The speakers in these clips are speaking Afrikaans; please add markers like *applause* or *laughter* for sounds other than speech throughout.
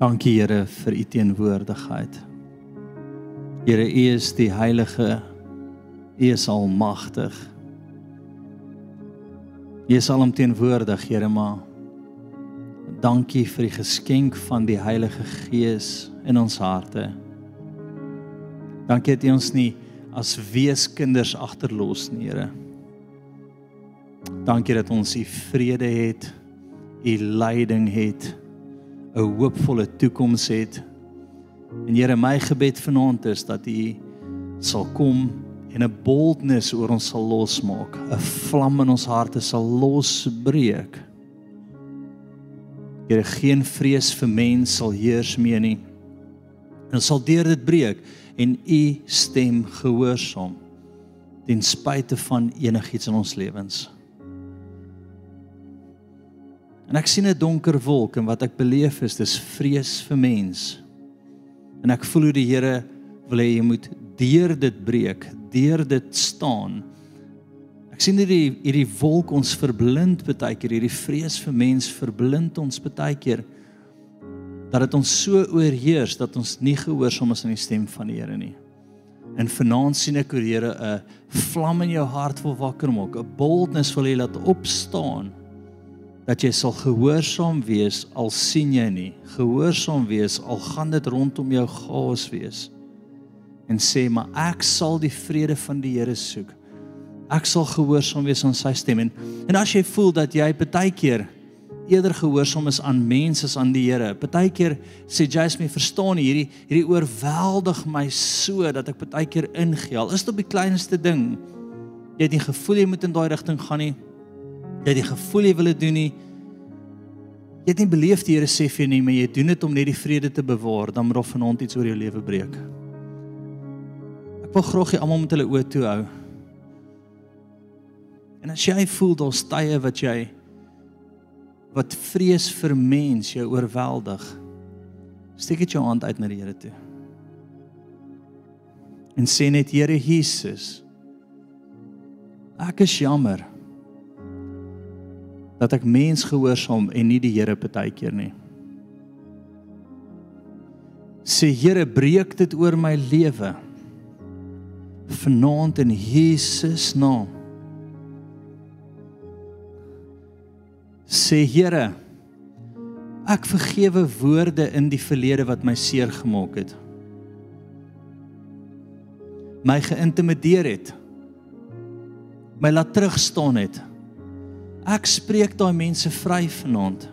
Dankie Here vir u teenwoordigheid. Here, u is die heilige. U is almagtig. U is alomteenwoordig, Here, maar dankie vir die geskenk van die Heilige Gees in ons harte. Dankie dat U ons nie as weeskinders agterlos nie, Here. Dankie dat ons U vrede het, U leiding het, 'n hoopvolle toekoms het. En Here, my gebed vanaand is dat U sal kom en 'n boldness oor ons sal losmaak, 'n vlam in ons harte sal losbreek. Here, geen vrees vir mens sal heers meer nie. En sal deur dit breek en U stem gehoorsaam ten spyte van enigiets in ons lewens. En ek sien 'n donker wolk en wat ek beleef is dis vrees vir mens. En ek voel hoe die Here wil hê jy moet deur dit breek, deur dit staan. Ek sien hierdie hierdie wolk ons verblind baie keer, hierdie vrees vir mens verblind ons baie keer dat dit ons so oorheers dat ons nie gehoorsaam is aan die stem van die Here nie. En vanaand sien ek hoe die Here 'n vlam in jou hart wil wakker maak, 'n boldness wil hê laat opstaan dat jy sal gehoorsaam wees al sien jy nie. Gehoorsaam wees al gaan dit rondom jou gaas wees. En sê maar ek sal die vrede van die Here soek. Ek sal gehoorsaam wees aan sy stem. En en as jy voel dat jy partykeer eerder gehoorsaam is aan mense as aan die Here partykeer sê Jasmine verstaan hierdie hierdie oorweldig my so dat ek partykeer ingeel. Is dit op die kleinste ding? Jy het nie gevoel jy moet in daai rigting gaan nie jy het die gevoel jy wil dit doen nie. Jy het nie beleef die Here sê vir jou nie, maar jy doen dit om net die vrede te bewaar, dan moet daar vanaand iets oor jou lewe breek. Ek wil graag hê almal moet hulle oë toe hou. En as jy voel daar's tye wat jy wat vrees vir mens jou oorweldig, steek dit jou hand uit na die Here toe. En sê net Here Jesus, ek is jammer dat ek mens gehoorsaam en nie die Here partykeer nie. Sê Here, breek dit oor my lewe. Vanaand in Jesus naam. Sê Here, ek vergewe woorde in die verlede wat my seer gemaak het. My geïntimideer het. My laat terugstaan het. Ek spreek daai mense vry vanaand.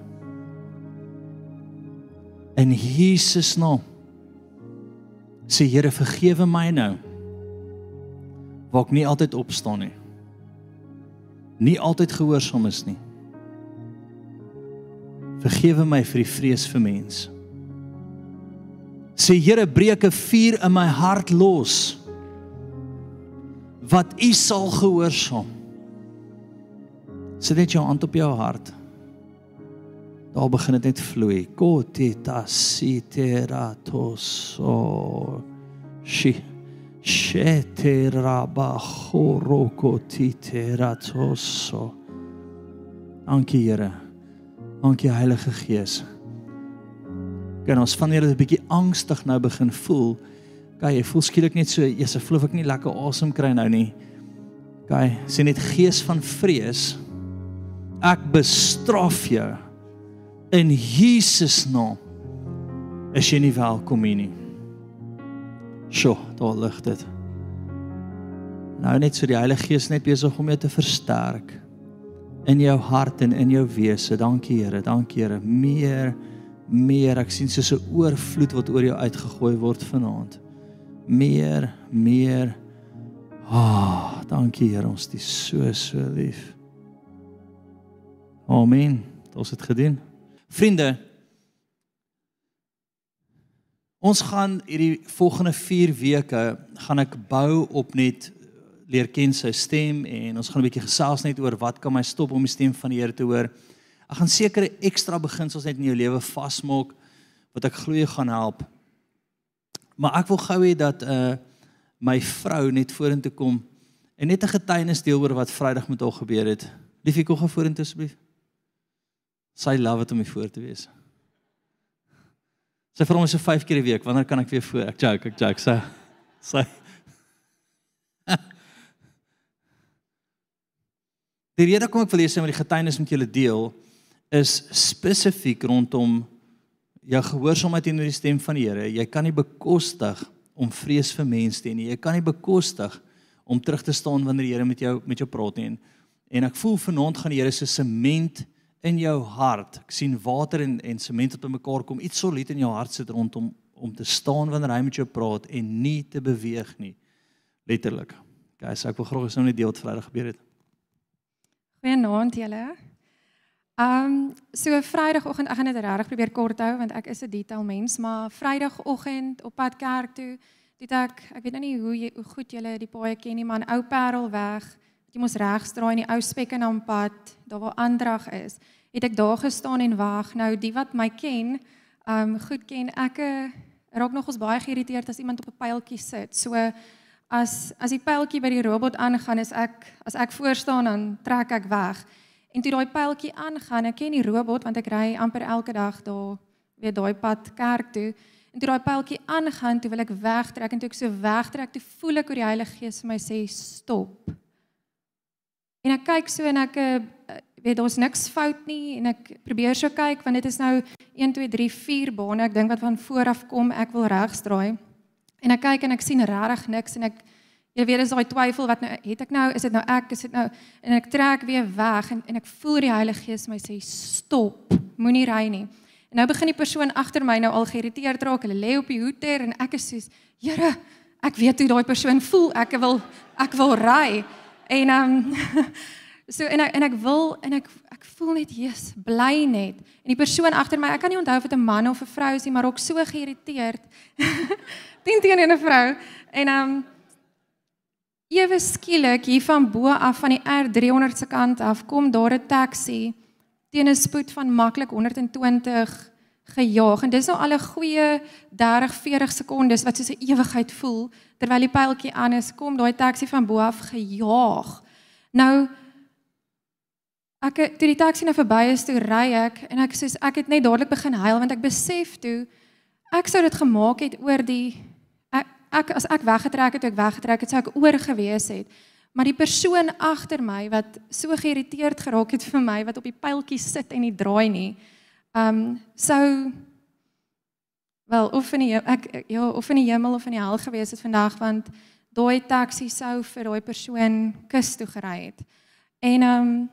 In Jesus naam. Sê Here vergewe my nou. Waar ek nie altyd opstaan nie. Nie altyd gehoorsaam is nie. Vergewe my vir die vrees vir mens. Sê Here breek 'n vuur in my hart los. Wat U sal gehoorsaam. Sit net jou hand op jou hart. Daar begin dit net vloei. Kotita siteratos. Shi sheteraba horokotiteratos. Dankie Here. Dankie Heilige Gees. Kan ons van hierdie 'n bietjie angstig nou begin voel? Kyk, jy voel skielik net so, jy's se voel of ek nie lekker asem kry nou nie. Kyk, sien net gees van vrees ek bestraf jou in Jesus naam. Is jy nie welkom hier nie? Sjo daar lig dit. Nou net so die Heilige Gees net besig om jou te versterk in jou hart en in jou wese. Dankie Here dankie Here. Meer meer. Ek sien soos 'n oorvloed wat oor jou uitgegooi word vanaand. Meer meer. Ah oh, dankie Here ons is so so lief Amen. Ons het gedoen. Vriende, ons gaan hierdie volgende 4 weke gaan ek bou op net leer ken sy stem en ons gaan 'n bietjie gesels net oor wat kan my stop om die stem van die Here te hoor. Ek gaan sekere ekstra beginsels net in jou lewe vasmaak wat ek glo gaan help. Maar ek wil gou hê dat uh my vrou net vorentoe kom en net 'n getuienis deel oor wat Vrydag met haar gebeur het. Liefie, kom gou vorentoe asseblief. Sy love dit om hier voor te wees. Sy vra my so 5 keer 'n week, wanneer kan ek weer voor? Ek joke, ek joke. Sy sy *laughs* Die rede kom ek wil lees met die getuienis met julle deel is spesifiek rondom jou gehoorsaamheid teenoor die stem van die Here. Jy kan nie bekostig om vrees vir mense te hê. Jy kan nie bekostig om terug te staan wanneer die Here met jou met jou praat nie. En, en ek voel vanaand gaan die Here se sement in jou hart. Ek sien water en en sement op mekaar kom. Iets solied in jou hart sit rondom om te staan wanneer hy met jou praat en nie te beweeg nie. Letterlik. Guys, ek wil graag eens nou net deel wat Vrydag gebeur het. Goeienaand julle. Ehm um, so Vrydagoggend, ek gaan dit regtig probeer kort hou want ek is 'n detail mens, maar Vrydagoggend op pad kerk toe, dit ek ek weet nou nie hoe jy hoe goed julle die paaie ken nie, maar in Ou Parel weg, jy mos regs draai in die ou Spekkenham pad, daar waar aandrag is, het ek daar gestaan en wag. Nou die wat my ken, um, goed ken, ek eh, raak nogals baie geïrriteerd as iemand op 'n pyltjie sit. So as as die pyltjie by die robot aangaan, is ek as ek voor staan dan trek ek weg. En toe daai pyltjie aangaan, ek ken die robot want ek ry amper elke dag daar weer daai pad kerk toe. En toe daai pyltjie aangaan, toe wil ek wegtrek en toe ek so wegtrek, toe voel ek hoe die Heilige Gees vir my sê stop. En ek kyk so en ek uh, weet daar's niks fout nie en ek probeer so kyk want dit is nou 1 2 3 4 bane ek dink wat van voor af kom ek wil regs draai. En ek kyk en ek sien regtig niks en ek jy weet is daai twyfel wat nou het ek nou is dit nou ek is dit nou en ek trek weer weg en en ek voel die Heilige Gees my sê stop moenie ry nie. En nou begin die persoon agter my nou al geïrriteerd raak. Hulle lê op die hoeter en ek is soos Here, ek weet hoe daai persoon voel. Ek wil ek wil ry. En ehm um, *laughs* so en ek en ek wil en ek ek voel net Jesus bly net. En die persoon agter my, ek kan nie onthou of dit 'n man of 'n vrou is nie, maar ook so geïrriteerd. Dien *laughs* teen 'n vrou. En ehm um, ewe skielik hier van bo af van die R300 se kant af kom daar 'n taxi teen 'n spoed van maklik 120 gejaag en dis nou al 'n goeie 30 40 sekondes wat soos 'n ewigheid voel terwyl die pyltjie aan is kom daai taxi van bo af gejaag. Nou ek toe die taxi nou verby is toe ry ek en ek sê ek het net dadelik begin huil want ek besef toe ek sou dit gemaak het oor die ek, ek as ek weggetrek het ek weggetrek het sou ek oor gewees het. Maar die persoon agter my wat so geïrriteerd geraak het vir my wat op die pyltjie sit en nie draai nie. Ehm um, sou wel of in die ek ja of in die hemel of in die hel gewees het vandag want daai taxi sou vir daai persoon kus toe gery het. En ehm um,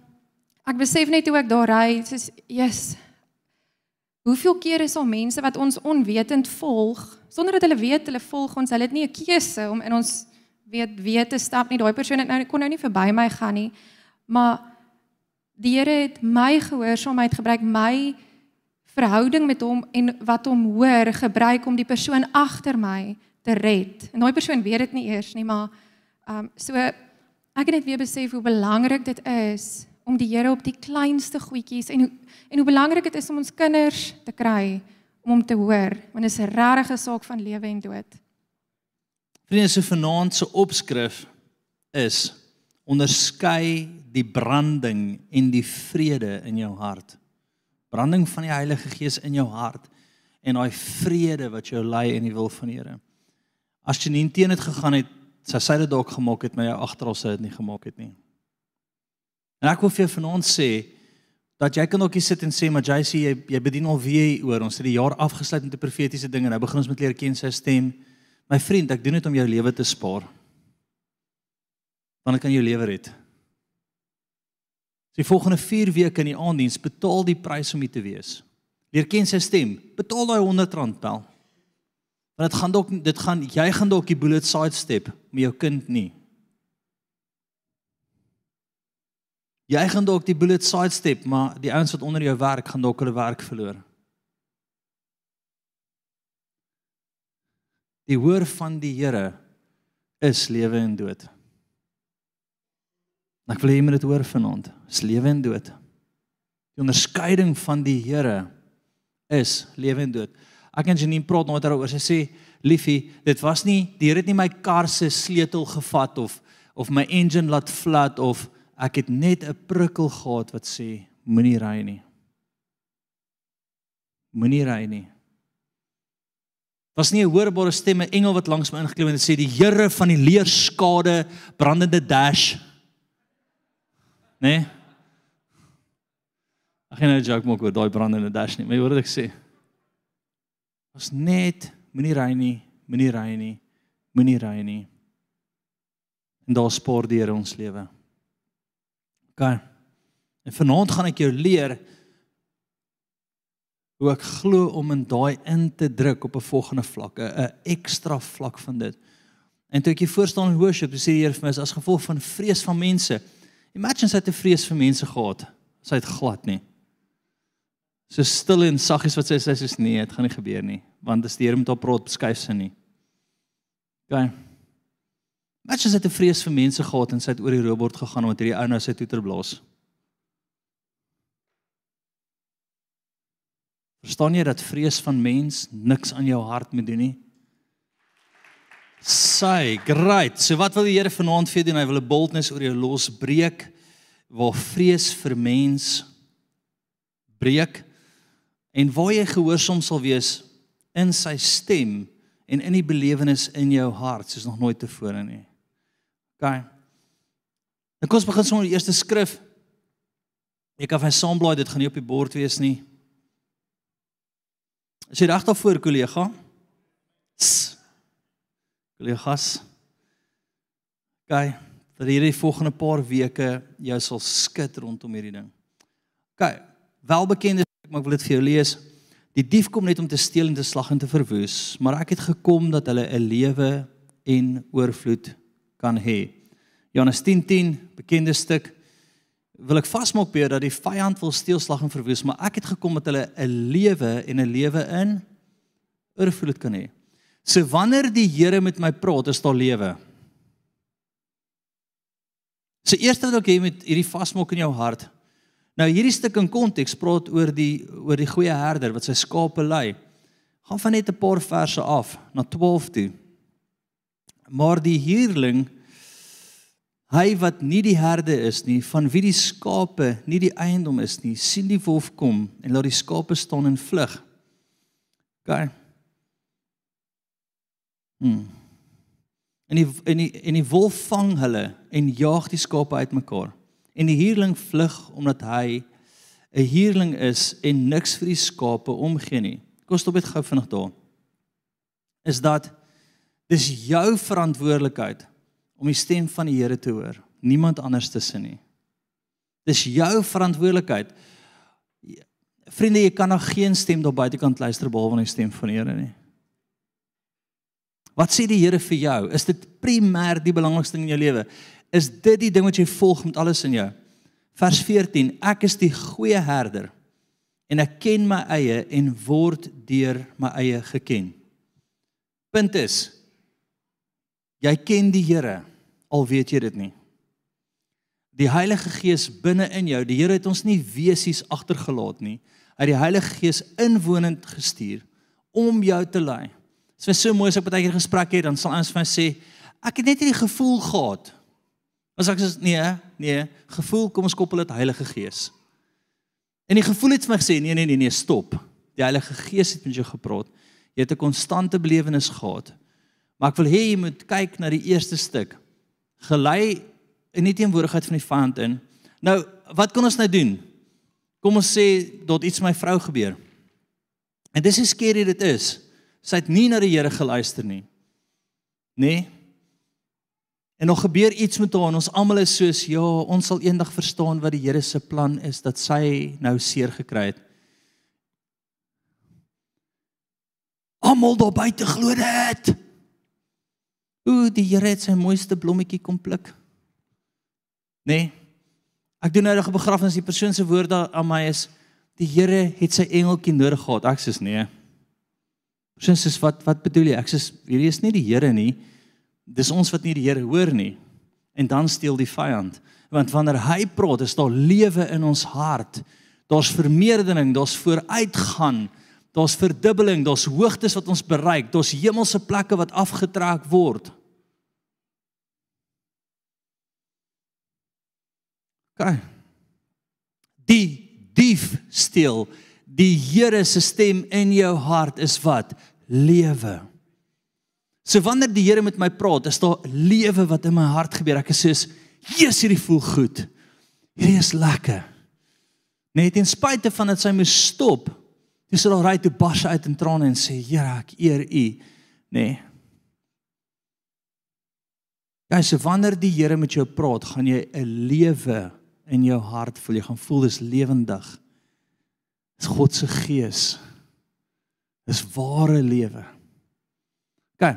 ek besef net hoe ek daar ry, soos yes. Hoeveel keer is al mense wat ons onwetend volg sonder dat hulle weet hulle volg ons, hulle het nie 'n keuse om in ons weet weet te stap nie. Daai persoon het nou kon nou nie verby my gaan nie. Maar die Here het my gehoorsaamheid gebruik, my verhouding met hom en wat hom hoor gebruik om die persoon agter my te red. En daai persoon weet dit nie eers nie, maar ehm um, so ek het net weer besef hoe belangrik dit is om die Here op die kleinste goedjies en hoe en hoe belangrik dit is om ons kinders te kry om hom te hoor, want dit is 'n regte saak van lewe en dood. Vriende, so vanaand se opskrif is onderskei die branding en die vrede in jou hart branding van die Heilige Gees in jou hart en daai vrede wat jou lei in die wil van die Here. As jy nie teen dit gegaan het, sou sy dit dalk gemaak het, maar jou agteral sou dit nie gemaak het nie. En ek wil vir jou vanaand sê dat jy kan ook hier sit en sê maar JC jy jy bedien al wie oor ons het die jaar afgesluit met 'n profetiese ding en nou begin ons met leer ken sy stem. My vriend, ek doen dit om jou lewe te spaar. Want ek kan jou lewe red. Die volgende 4 weke in die aanddiens betaal die prys om hier te wees. Leer ken sy stem. Betaal daai 100 rand pel. Want dit gaan dalk dit gaan jy gaan dalk die bullet side step met jou kind nie. Jy gaan dalk die bullet side step, maar die ouens wat onder jou werk gaan dalk hulle werk verloor. Die woord van die Here is lewe en dood. En ek wil hê jy moet dit hoor vanaand. Dis lewe en dood. Die onderskeiding van die Here is lewe en dood. Ek en Janine praat nou daaroor. Sy sê, "Liefie, dit was nie die Here het nie my kar se sleutel gevat of of my engine laat flat of ek het net 'n prikkel gehad wat sê moenie ry nie. Moenie ry nie. Was nie 'n hoorbare stem 'n engel wat langs my ingeklim het en sê die Here van die leerskade brandende dash. Nee. Ag nee, joke maak oor daai brandende dash nie. Maar jy hoor wat ek sê. Was net moenie ry nie, moenie ry nie, moenie ry nie. En daar spaar die Here ons lewe. OK. En vanaand gaan ek jou leer hoe ek glo om in daai in te druk op 'n volgende vlak, 'n ekstra vlak van dit. En toe ek hier voor staan worship, sê die Here vir my as gevolg van vrees van mense. Imagine sy het 'n vrees vir mense gehad. Sy het glad nie. So stil en saggies wat sy sê, sy sê nee, dit gaan nie gebeur nie, want as die Here met haar praat, beskuif sy nie. OK. Imagine sy het 'n vrees vir mense gehad en sy het oor die robot gegaan omdat hierdie ou nou sy toeter blaas. Verstaan jy dat vrees van mens niks aan jou hart moet doen nie? Sy, great. So wat wil die Here vanaand vir jou doen? Hy wil 'n boldness oor jou losbreek waar vrees vir mens breek en waar jy gehoorsaam sal wees in sy stem en in die belewenis in jou hart soos nog nooit tevore nie. OK. Dan kom ons begin sommer die eerste skrif. Ek kan van saamblaai, dit gaan nie op die bord wees nie. Is jy reg daarvoor kollega? Kollegas. Gaan vir hierdie volgende paar weke jy sal skud rondom hierdie ding. OK, welbekende maar ek wil dit vir jou lees. Die dief kom net om te steel en te slag en te verwoes, maar ek het gekom dat hulle 'n lewe en oorvloed kan hê. Johannes 10:10, 10, bekende stuk wil ek vasmaak beheer dat die vyand wil steel slag en verwoes, maar ek het gekom dat hulle 'n lewe en 'n lewe in oorvloed kan hê. So wanneer die Here met my praat, is daar lewe. So eerste wat ek hê met hierdie vasmaak in jou hart. Nou hierdie stuk in konteks praat oor die oor die goeie herder wat sy skape lei. Gaan van net 'n paar verse af na 12 toe. Maar die huurling Hy wat nie die herde is nie, van wie die skape nie die eiendom is nie, sien die wolf kom en laat die skape staan en vlug. OK. Hmm. En die en die en die wolf vang hulle en jaag die skape uitmekaar. En die huurling vlug omdat hy 'n huurling is en niks vir die skape omgee nie. Kom stop dit gou vinnig daar. Is dat dis jou verantwoordelikheid om die stem van die Here te hoor. Niemand anders tussen nie. Dis jou verantwoordelikheid. Vriende, jy kan nog geen stem daar buitekant luister behalwe die stem van die Here nie. Wat sê die Here vir jou? Is dit primêr die belangrikste ding in jou lewe? Is dit die ding wat jy volg met alles in jou? Vers 14: Ek is die goeie herder en ek ken my eie en word deur my eie geken. Punt is jy ken die Here al weet jy dit nie. Die Heilige Gees binne in jou, die Here het ons nie wesies agtergelaat nie. Hy het die Heilige Gees inwonend gestuur om jou te lei. Dit is so mooi as ek baie keer gesprek het, dan sal ons vir my sê, ek het net hierdie gevoel gehad. As ek sê nee, nee, gevoel kom ons koppel dit Heilige Gees. En die gevoel het vir my gesê, nee nee nee nee, stop. Die Heilige Gees het met jou gepraat. Jy het 'n konstante belewenis gehad. Maar ek wil hê jy moet kyk na die eerste stuk gelei in die teenwoordigheid van die vyand in. Nou, wat kan ons nou doen? Kom ons sê dat iets met my vrou gebeur. En dis hoe skerry dit is. Sy het nie na die Here geluister nie. Nê? Nee? En nog gebeur iets met haar en ons almal is soos ja, ons sal eendag verstaan wat die Here se plan is dat sy nou seer gekry het. Almal daar buite glo dit. Ooh, die Here het sy mooiste blommetjie kom pluk. Nee. Ek doen nou 'n begrafnis, die persoon se woorde aan my is die Here het sy engeltjie nodig gehad. Ek sê nee. Persoon sê wat wat bedoel jy? Ek sê hierdie is nie die Here nie. Dis ons wat nie die Here hoor nie. En dan steel die vyand. Want wanneer hy praat, is daar lewe in ons hart. Daar's vermeerdering, daar's vooruitgang. Daar's verdubbeling, daar's hoogtes wat ons bereik, daar's hemelse plekke wat afgetrek word. OK. Die dief steel. Die Here se stem in jou hart is wat? lewe. So wanneer die Here met my praat, is daar lewe wat in my hart gebeur. Ek is soos, "Jesus, hierdie voel goed. Hierdie is lekker." Net ten spyte van dit sy moes stop. Dis al ry toe bars uit in trane en sê, "Here, ek eer U." Nee. Ja, so wanneer die Here met jou praat, gaan jy 'n lewe in jou hart voel. Jy gaan voel dis lewendig. Dis God se gees. Dis ware lewe. OK.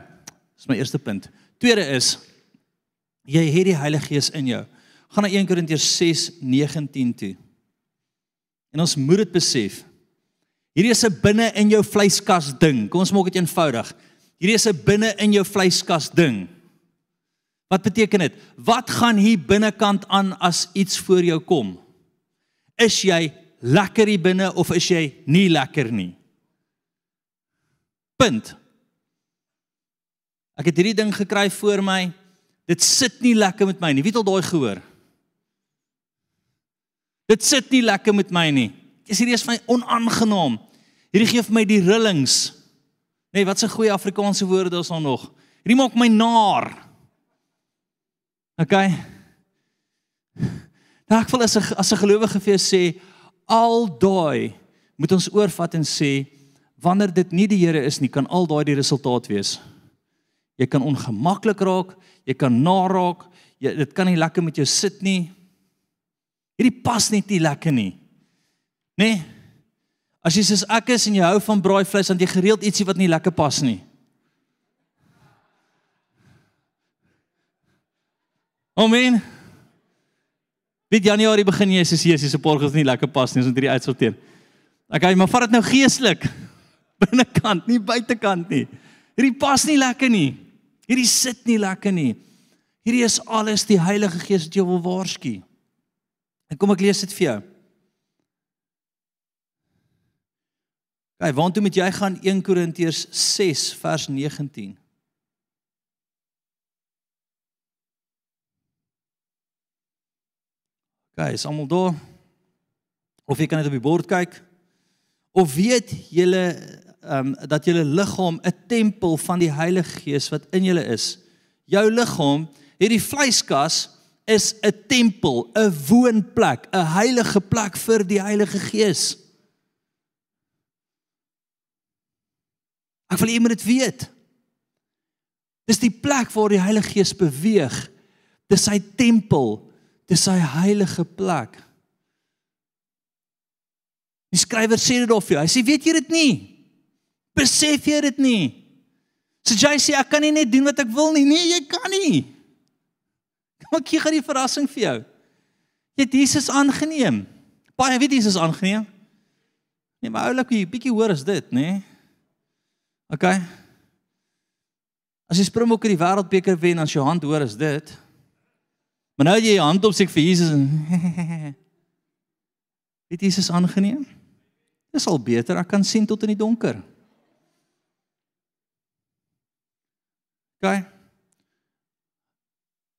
Dis my eerste punt. Tweede is jy het die Heilige Gees in jou. Gaan na 1 Korintiërs 6:19 toe. En ons moet dit besef. Hierdie is 'n binne in jou vleiskas ding. Kom ons maak dit eenvoudig. Hierdie is 'n binne in jou vleiskas ding. Wat beteken dit? Wat gaan hier binnekant aan as iets voor jou kom? Is jy lekker hier binne of is jy nie lekker nie? Punt. Ek het hierdie ding gekry voor my. Dit sit nie lekker met my nie. Wie het al daai gehoor? Dit sit nie lekker met my nie. Dis hierdie is my onaangenaam. Hierdie gee vir my die rillings. Nee, wat 'n goeie Afrikaanse woorde is daar nog? Hierdie maak my naar. OK. Nou ek wil as 'n as 'n gelowige vir jou sê al daai moet ons oorvat en sê wanneer dit nie die Here is nie, kan al daai die resultaat wees. Jy kan ongemaklik raak, jy kan naar raak, jy dit kan nie lekker met jou sit nie. Hierdie pas net nie lekker nie. Nê? Nee? As jy soos ek is en jy hou van braaivleis, dan jy gereeld ietsie wat nie lekker pas nie. Amen. Dit Januarie begin jy soos Jesus se porgels nie lekker pas nie, ons moet hierdie uitsorteer. Okay, maar vat dit nou geestelik. *laughs* Binnekant, nie buitekant nie. Hierdie pas nie lekker nie. Hierdie sit nie lekker nie. Hierdie is alles die Heilige Gees wat jou wil waarsku. En kom ek lees dit vir jou. Kyk, waartoe moet jy gaan 1 Korintiërs 6 vers 19. Kyk, is almal daar? Of jy kan net op die bord kyk. Of weet julle ehm um, dat julle liggaam 'n tempel van die Heilige Gees wat in julle is? Jou liggaam, hierdie vleiskas is 'n tempel, 'n woonplek, 'n heilige plek vir die Heilige Gees. Ek wil jy moet dit weet. Dis die plek waar die Heilige Gees beweeg. Dis sy tempel, dis sy heilige plek. Die skrywer sê dit of jy, hy sê weet jy dit nie? Besef jy dit nie? So jy sê ek kan nie net doen wat ek wil nie. Nee, jy kan nie. Maar ek gee die verrassing vir jou. Jy het Jesus aangeneem. Baie weet Jesus aangeneem. Nee, maar oulik, jy bietjie hoor is dit, nê? Nee? OK. As jy Springbok in die wêreldbeker wen, dan jou hand hoor is dit. Maar nou jy jou hand op sê vir Jesus en *laughs* Het Jesus aangeneem? Dis al beter, ek kan sien tot in die donker. OK.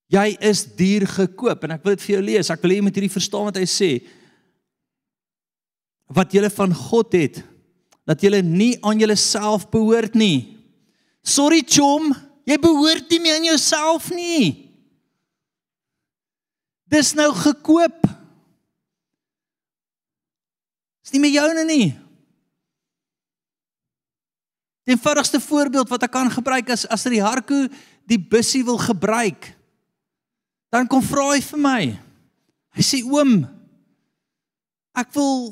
Jy is duur gekoop en ek wil dit vir jou lees. Ek wil hê jy moet hierdie verstaan wat hy sê. Wat jy van God het, dat jy nie aan jouself behoort nie. Sorry chom, jy behoort nie meer aan jouself nie. Dis nou gekoop. Dis nie meer joune nie. Die eenvoudigste voorbeeld wat ek kan gebruik is as die harko die bussie wil gebruik dan kom vra hy vir my. Hy sê oom, ek wil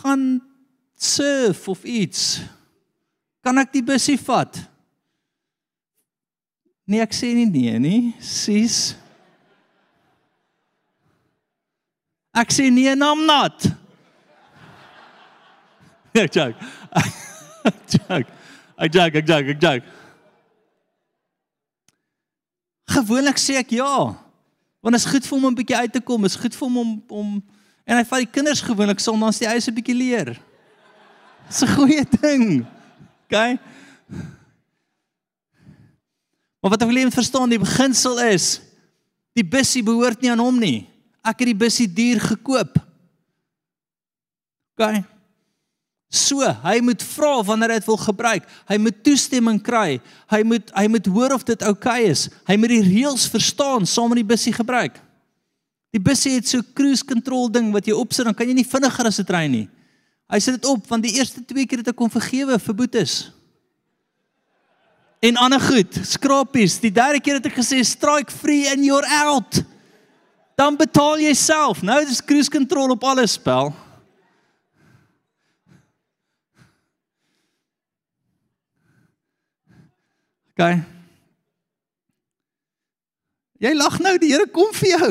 gaan surf of iets. Kan ek die busie vat? Nee, ek sê nie nee nie, sis. Ek sê nee, nam not. *laughs* Ek joke. *laughs* Ek joke. Ek joke, ek joke, ek joke. Gewoonlik sê ek ja. Want is goed vir hom om 'n bietjie uit te kom, is goed vir hom om om en hy vat die kinders gewoonlik dan die huis 'n bietjie leer. Dis 'n goeie ding. OK. Maar wat ek wil hê moet verstaan, die beginsel is die bussie behoort nie aan hom nie. Ek het die bussie duur gekoop. OK. So, hy moet vra wanneer hy dit wil gebruik. Hy moet toestemming kry. Hy moet hy moet hoor of dit oukei okay is. Hy moet die reëls verstaan saam met die bussie gebruik. Die bussie het so cruise control ding wat jy opsit, dan kan jy nie vinniger as 'n trein nie. Hy sit dit op want die eerste twee keer het ek hom vergewe vir boetes. En ander goed, skrapies. Die derde keer het ek gesê strike free and you're out. Dan betaal jy self. Nou dis cruise control op alles spel. OK. Jy lag nou, die Here kom vir jou.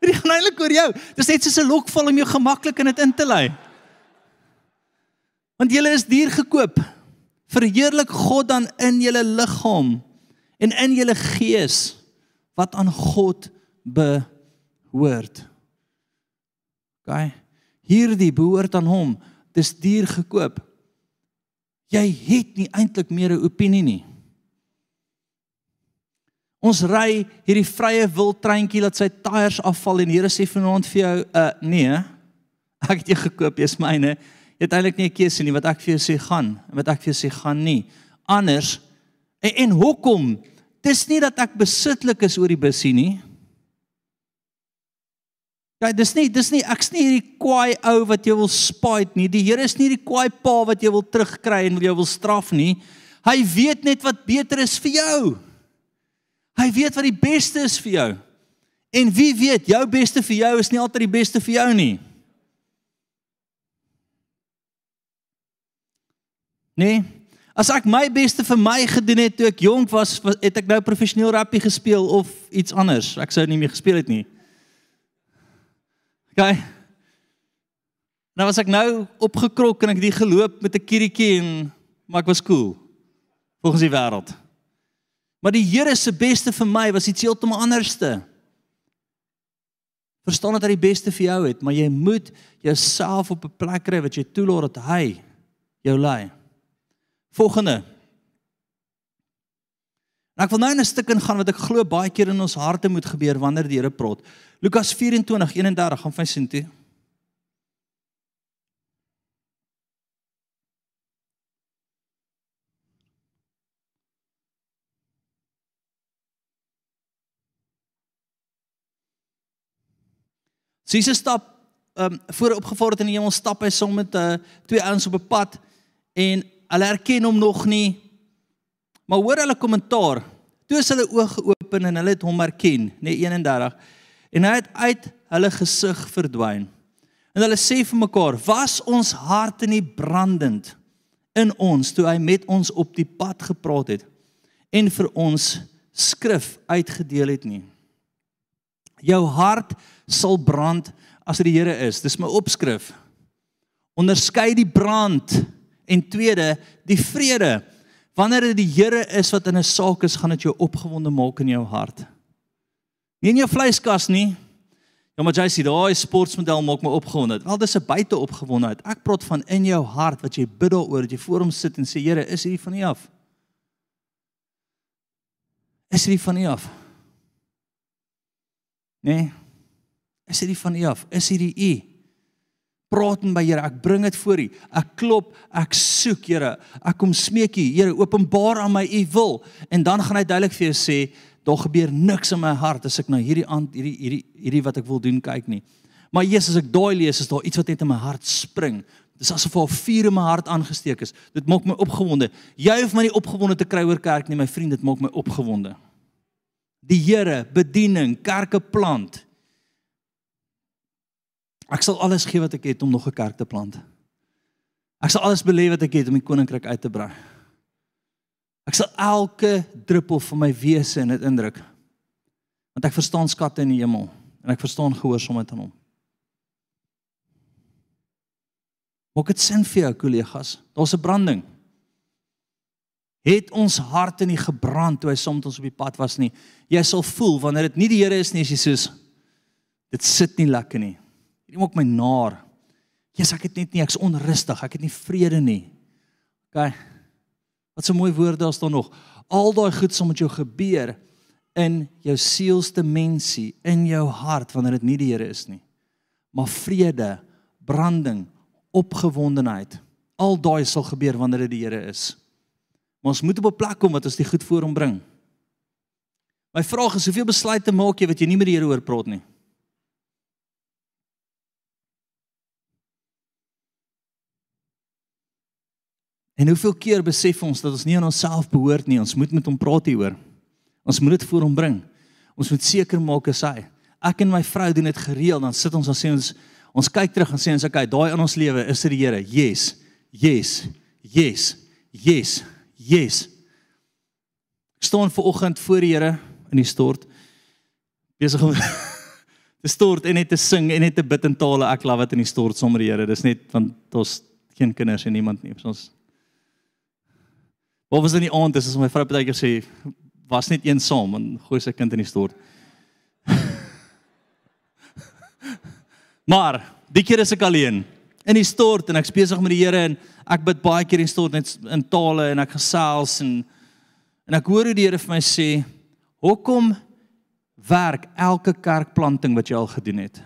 Dit gaan eintlik oor jou. Dis net soos 'n lokval om jou gemaklik in dit in te lei. Want jy is duur gekoop. Verheerlik God dan in julle liggaam en in julle gees wat aan God behoort. OK. Hierdie behoort aan hom. Dis duur gekoop. Jy het nie eintlik meer 'n opinie nie. Ons ry hierdie vrye wil treintjie laat sy tyres afval en Here sê vanaand vir jou, uh nee. Ek het jou gekoop, jy's myne. Jy het eintlik nie 'n keuse nie wat ek vir jou sê gaan en wat ek vir jou sê gaan nie. Anders en, en hoekom? Dis nie dat ek besitlik is oor die busie nie. Ja, dis nie dis nie ek's nie hierdie kwaai ou wat jy wil spite nie. Die Here is nie die kwaai pa wat jy wil terugkry en wil jou wil straf nie. Hy weet net wat beter is vir jou. Hy weet wat die beste is vir jou. En wie weet, jou beste vir jou is nie altyd die beste vir jou nie. Nee. As ek my beste vir my gedoen het toe ek jonk was, het ek nou professioneel rugby gespeel of iets anders. Ek sou nie meer gespeel het nie. OK. Nou was ek nou opgekrok en ek het die geloop met 'n kirietjie en maar ek was cool. Volgens die wêreld. Maar die Here se beste vir my was iets heeltemal anderste. Verstaan dat hy die beste vir jou het, maar jy moet jouself op 'n plek kry wat jy toelaat dat hy jou lei. Volgende. En ek wil nou in 'n stuk ingaan wat ek glo baie keer in ons harte moet gebeur wanneer die Here praat. Lukas 24:31 gaan vir sien toe. Jesus stap ehm um, voor opgevaar het in die hemel stap hy saam met uh, twee ouens op 'n pad en hulle herken hom nog nie. Maar hoor hulle kommentaar. Toe is hulle oë geopen en hulle het hom herken, nee 31 en hy het uit hulle gesig verdwyn. En hulle sê vir mekaar: "Was ons harte nie brandend in ons toe hy met ons op die pad gepraat het en vir ons skrif uitgedeel het nie?" Jou hart sal brand as dit die Here is. Dis my opskrif. Onderskei die brand en tweede, die vrede. Wanneer dit die Here is wat in 'n saak is, gaan dit jou opgewonde maak in jou hart. Nie in jou vleiskas nie. Ja, maar jy sê daai sportmodel maak my opgewonde. Wel dis 'n buite opgewondenheid. Ek praat van in jou hart wat jy bid daaroor jy voor hom sit en sê Here, is hierdie van U af? Is hierdie van U af? Nee. Is hierdie van U af? Is hierdie U? Praat met my Here, ek bring dit voor U. Ek klop, ek soek Here. Ek kom smeek U, Here, openbaar aan my U wil en dan gaan hy duidelik vir jou sê daar gebeur niks in my hart as ek na hierdie aand hierdie hierdie hierdie wat ek wil doen kyk nie. Maar Jesus, as ek daai lees, is daar iets wat net in my hart spring. Dis asof 'n vuur in my hart aangesteek is. Dit maak my opgewonde. Jy hoef my nie opgewonde te kry oor kerk nie, my vriend, dit maak my opgewonde. Die Here, bediening, kerke plant. Ek sal alles gee wat ek het om nog 'n kerk te plant. Ek sal alles belê wat ek het om die koninkryk uit te brei. Ek sal elke druppel van my wese in dit indruk. Want ek verstaan skatte in die hemel en ek verstaan gehoorsaamheid aan hom. Maak dit sin vir jou kollegas? Daar's 'n branding. Het ons harte nie gebrand toe hy saam met ons op die pad was nie? Jy sal voel wanneer dit nie die Here is nie, as jy soos dit sit nie lekker nie. Dit maak my naar. Jesus, ek het net nie ek's onrustig, ek het nie vrede nie. OK. Wat so mooi woorde as daar nog. Al daai goed sal met jou gebeur in jou sielsdimensie, in jou hart wanneer dit nie die Here is nie. Maar vrede, branding, opgewondenheid. Al daai sal gebeur wanneer dit die Here is. Maar ons moet op 'n plek kom wat ons dit goed voor hom bring. My vraag is hoeveel besluite maak jy wat jy nie met die Here oor praat nie? En hoeveel keer besef ons dat ons nie aan onsself behoort nie, ons moet met hom praat hieroor. Ons moet dit voor hom bring. Ons moet seker maak as hy. Ek en my vrou doen dit gereeld, dan sit ons en sê ons ons kyk terug en sê ons okay, daai in ons lewe is dit die Here. Yes. Yes. Yes. Yes. Yes. Ek staan ver oggend voor die Here in die stort besig om *laughs* te stort en net te sing en net te bid in tale. Ek love dit in die stort sommer die Here. Dis net want ons geen kinders en niemand nie. Ons Wat was in die aand is as my vrou partykeer sê was net een saam en gooi sy kind in die stort. *laughs* maar die keer is ek alleen in die stort en ek besig met die Here en ek bid baie keer in die stort net in tale en ek gesels en en ek hoor hoe die Here vir my sê hoekom werk elke kerkplanting wat jy al gedoen het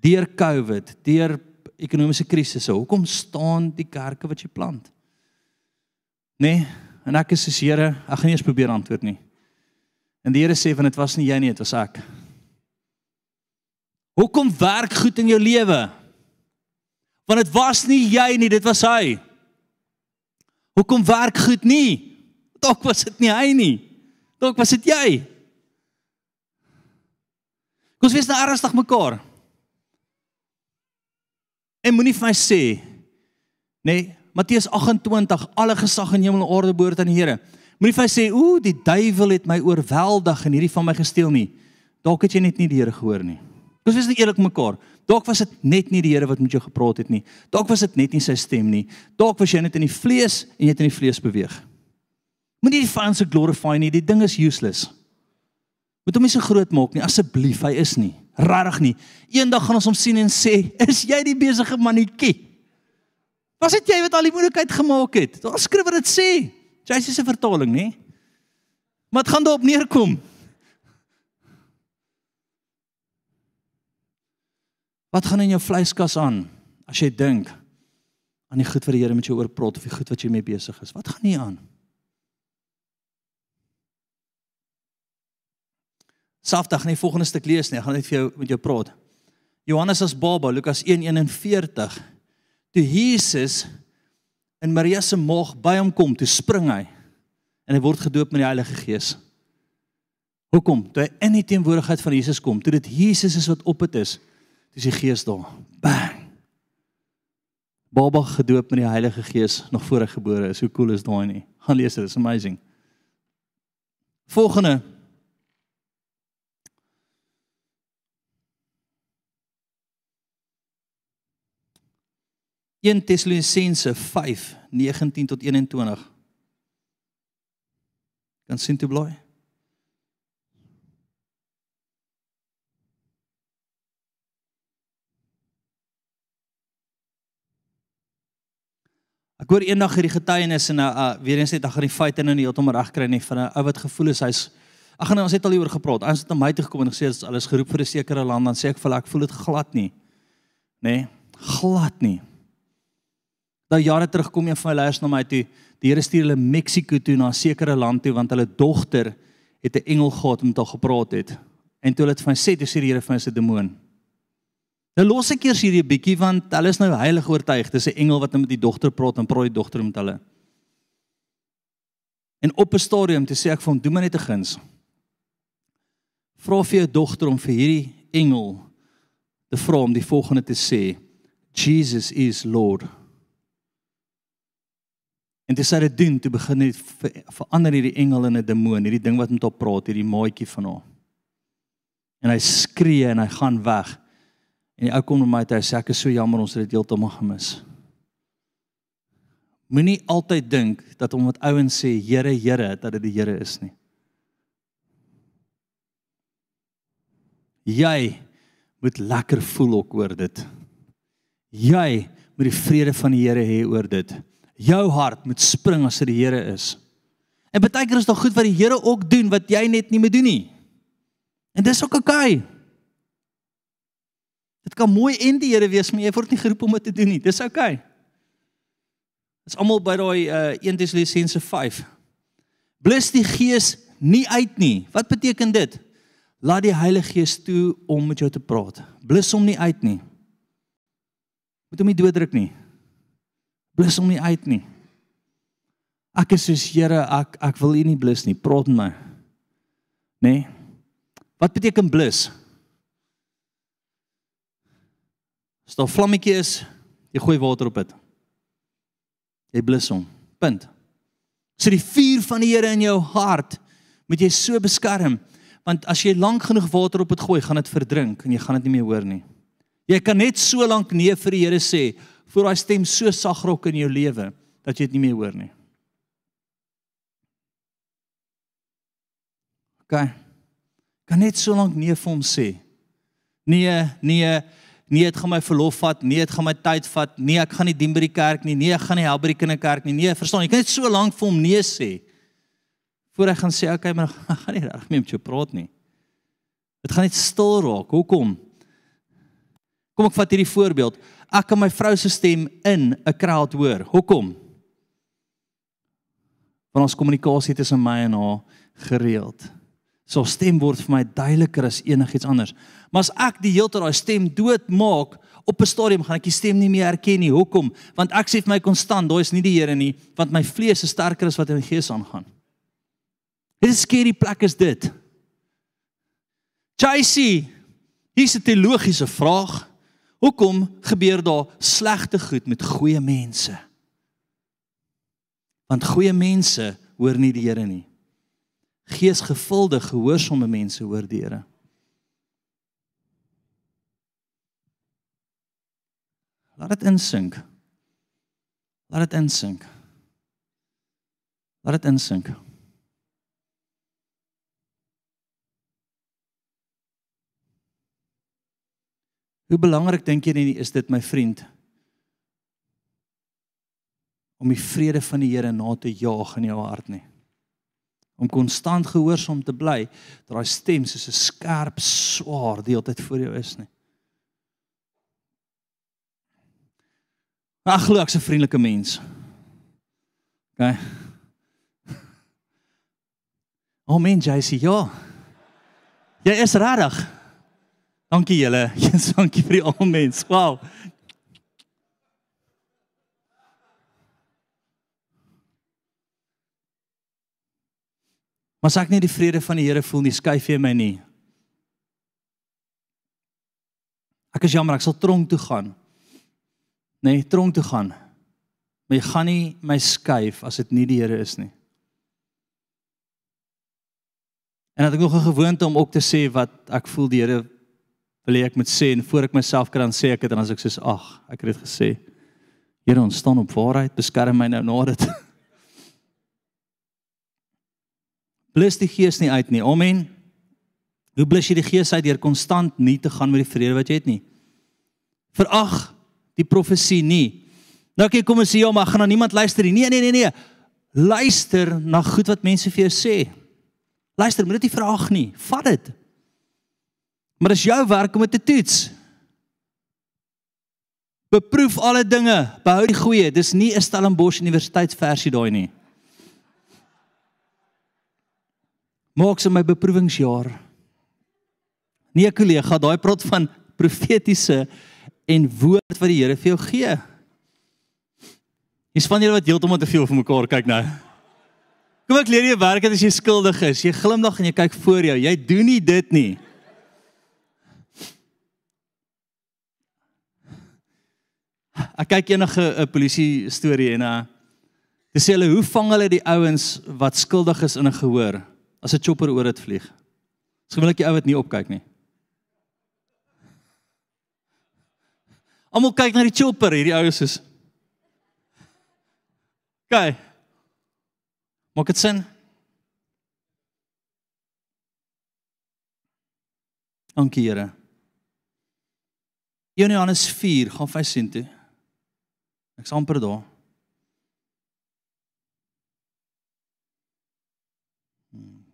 deur Covid, deur ekonomiese krisisse, hoekom staan die kerke wat jy plant? Nee, en ek is soos Here, ek gaan nie eens probeer antwoord nie. En die Here sê van dit was nie jy nie, dit was ek. Hoekom werk goed in jou lewe? Want dit was nie jy nie, dit was hy. Hoekom werk goed nie? Dalk was dit nie hy nie. Dalk was dit jy. Kom ons wees nou ernstig mekaar. En moenie vir my sê nee, Matteus 28 alle gesag in hemel en aarde behoort aan die Here. Moenie vir my sê ooh, die duiwel het my oorweldig en hierdie van my gesteel nie. Dalk het jy net nie die Here gehoor nie. Ons wees net eerlik mekaar. Dalk was dit net nie die Here wat met jou gepraat het nie. Dalk was dit net nie sy stem nie. Dalk was jy net in die vlees en jy het in die vlees beweeg. Moenie die fans se glorify nie. Die ding is useless. Moet hom nie so groot maak nie. Asseblief, hy is nie. Regtig nie. Eendag gaan ons hom sien en sê, "Is jy die besige mannetjie?" Was dit jy wat al die moeilikheid gemaak het? Daar skryf wat dit sê. Jesus se vertaling, nê? Maar dit gaan daarop neerkom. Wat gaan in jou vleiskas aan as jy dink aan die goed wat die Here met jou oor praat of die goed wat jy mee besig is? Wat gaan nie aan? Safdag net volgende stuk lees nie, ek gaan net vir jou met jou praat. Johannes as baba, Lukas 1:41. Toe Jesus in Maria se maag by hom kom, toe spring hy en hy word gedoop met die Heilige Gees. Hoekom? Toe hy in die teenwoordigheid van Jesus kom, toe dit Jesus is wat op dit is, dis die Gees daar. Bang. Baba gedoop met die Heilige Gees nog voor hy gebore is. Hoe cool is daai nie? Gaan lees dit, it's amazing. Volgende 1 Tessalonisense 5:19 tot 21. Kan sien toe blaai. Ek hoor eendag hierdie getuienis en uh, uh weer eens net ek gaan die feite nou nie heeltemal reg kry nie van 'n ou wat gevoel is hy's Ag gaan ons het al hieroor gepraat. Ons het na my toe gekom en gesê as alles geroep vir 'n sekere land dan sê ek vir ek voel dit glad nie. Nê? Nee, glad nie. Nou jare terug kom een van my leiers na my toe. Die Here stuur hulle Mexiko toe na 'n sekere land toe want hulle dogter het 'n engel gehad met haar gepraat het. En toe hulle dit van sê, toe sê die Here vir my se demoon. Nou los ek eers hierdie bietjie want hulle is nou heilig oortuig. Dis 'n engel wat nou met die dogter praat en praat die dogter met hulle. En op 'n stadium toe sê ek vir hom, "Doen my net 'n guns. Vra vir jou dogter om vir hierdie engel te vra om die volgende te sê: Jesus is Lord." En dis hy dit doen, toe begin hy verander hierdie engel in 'n demoon, hierdie ding wat met hom praat, hierdie maatjie van hom. En hy skree en hy gaan weg. En die ou kom na my toe sê ek is so jammer ons het dit heeltemal gemis. Moenie altyd dink dat omdat ouens sê Here, Here, dat dit die Here is nie. Jy moet lekker voel ook oor dit. Jy moet die vrede van die Here hê oor dit jou hart moet spring as dit die Here is. En baie keer is dit goed wat die Here ook doen wat jy net nie moet doen nie. En dis ook oukei. Okay. Dit kan mooi en die Here wees, maar jy word nie geroep om dit te doen nie. Dis oukei. Okay. Dis almal by daai uh, 1 Tessalonisense 5. Blus die Gees nie uit nie. Wat beteken dit? Laat die Heilige Gees toe om met jou te praat. Blus hom nie uit nie. Moet hom nie dooddruk nie. Blus hom nie uit nie. Ek is soos Here, ek ek wil U nie blus nie. Praat met my. Nê? Nee? Wat beteken blus? As daar vlammetjie is, jy gooi water op dit. Jy blus hom. Punt. So die vuur van die Here in jou hart moet jy so beskerm want as jy lank genoeg water op dit gooi, gaan dit verdrink en jy gaan dit nie meer hoor nie. Jy kan net so lank nee vir die Here sê voor daai stem so sagrok in jou lewe dat jy dit nie meer hoor nie. OK. Kan net so lank nee vir hom sê. Nee, nee, nee, dit gaan my verlof vat, nee, dit gaan my tyd vat, nee, ek gaan nie dien by die kerk nie, nee, ek gaan nie help by die kinderkerk nie. Nee, verstaan, jy kan net so lank vir hom nee sê voor hy gaan sê, "Oké, okay, maar *laughs* ek gaan nie reg mee met jou praat nie." Dit gaan net stil raak. Hoekom? Kom ek vat hierdie voorbeeld. Ek kan my vrou se stem in 'n crowd hoor. Hoekom? Want ons kommunikasie tussen my en haar gereeld. So stem word vir my duideliker as enigiets anders. Maar as ek die hele tyd daai stem doodmaak, op 'n stadium gaan ek die stem nie meer herken nie. Hoekom? Want ek sê vir my konstant, daai is nie die Here nie, want my vlees is sterker as wat in die gees aangaan. Dit is skerry plek is dit. JC, hier's 'n teologiese vraag. Hoekom gebeur daar slegte goed met goeie mense? Want goeie mense hoor nie die Here nie. Geesgevulde, gehoorsame mense hoor die Here. Laat dit insink. Laat dit insink. Laat dit insink. Hoe belangrik dink jy nie is dit my vriend? Om die vrede van die Here na te jaag in jou hart nie. Om konstant gehoorsaam te bly, dat daai stem soos 'n skerp swaard die hele tyd voor jou is nie. Ag, glo ek's 'n vriendelike mens. OK. *laughs* Oh, jy sê ja. Jy is regtig. Dankie julle. *laughs* Jesus, dankie vir die almal. Wow. Maar ek nie die vrede van die Here voel nie, skuif jy my nie. Ek is jammer, ek sal tronk toe gaan. Nee, tronk toe gaan. Maar jy gaan nie my skuif as dit nie die Here is nie. En het ek nog 'n gewoonte om ook te sê wat ek voel die Here wil ek moet sê en voor ek myself kan dan sê ek dit en as ek sê ag, ek het dit gesê. Here, ons staan op waarheid, beskerm my nou na dit. *laughs* Blus die gees nie uit nie. Amen. Hoe blus jy die gees uit deur konstant nie te gaan met die vrede wat jy het nie? Verag die profesie nie. Nou kyk kom ons sê ja, maar gaan dan niemand luister nie. Nee, nee, nee, nee. Luister na goed wat mense vir jou sê. Luister, moet dit nie verag nie. Vat dit. Maar dis jou werk om dit te toets. Beproef alle dinge, behou die goeie. Dis nie 'n Stellenbosch universiteitsversie daai nie. Maak se my beproevingsjaar. Nie 'n kollega daai praat van profetiese en woord wat die Here vir jou gee. Dis van julle wat heeltemal te veel vir mekaar kyk nou. Kom ek leer jou werk as jy skuldig is. Jy glimlag en jy kyk voor jou. Jy doen nie dit nie. Ek kyk enige 'n polisie storie en uh dis hulle hoe vang hulle die ouens wat skuldig is in 'n gehoor as 'n chopper oor dit vlieg. Dis gewoonlik die ou wat nie opkyk nie. Almal kyk na die chopper, hierdie ouens is Kyk. Maak dit sin? Dankie Here. Johannes 4 gaan vir sien toe. Ek's amper daar. Hmm.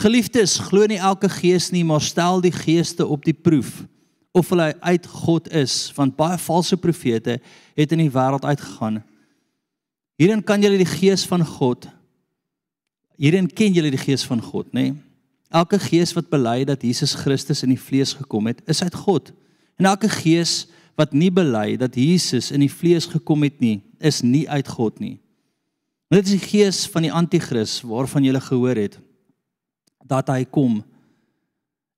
Geliefdes, glo nie elke gees nie, maar stel die geeste op die proef of hulle uit God is, want baie valse profete het in die wêreld uitgegaan. Hierin kan julle die gees van God Hierin ken julle die gees van God, nê? Nee? Elke gees wat bely dat Jesus Christus in die vlees gekom het, is uit God. En elke gees wat nie bely dat Jesus in die vlees gekom het nie, is nie uit God nie. Dit is die gees van die anti-kris waarvan jy gehoor het dat hy kom.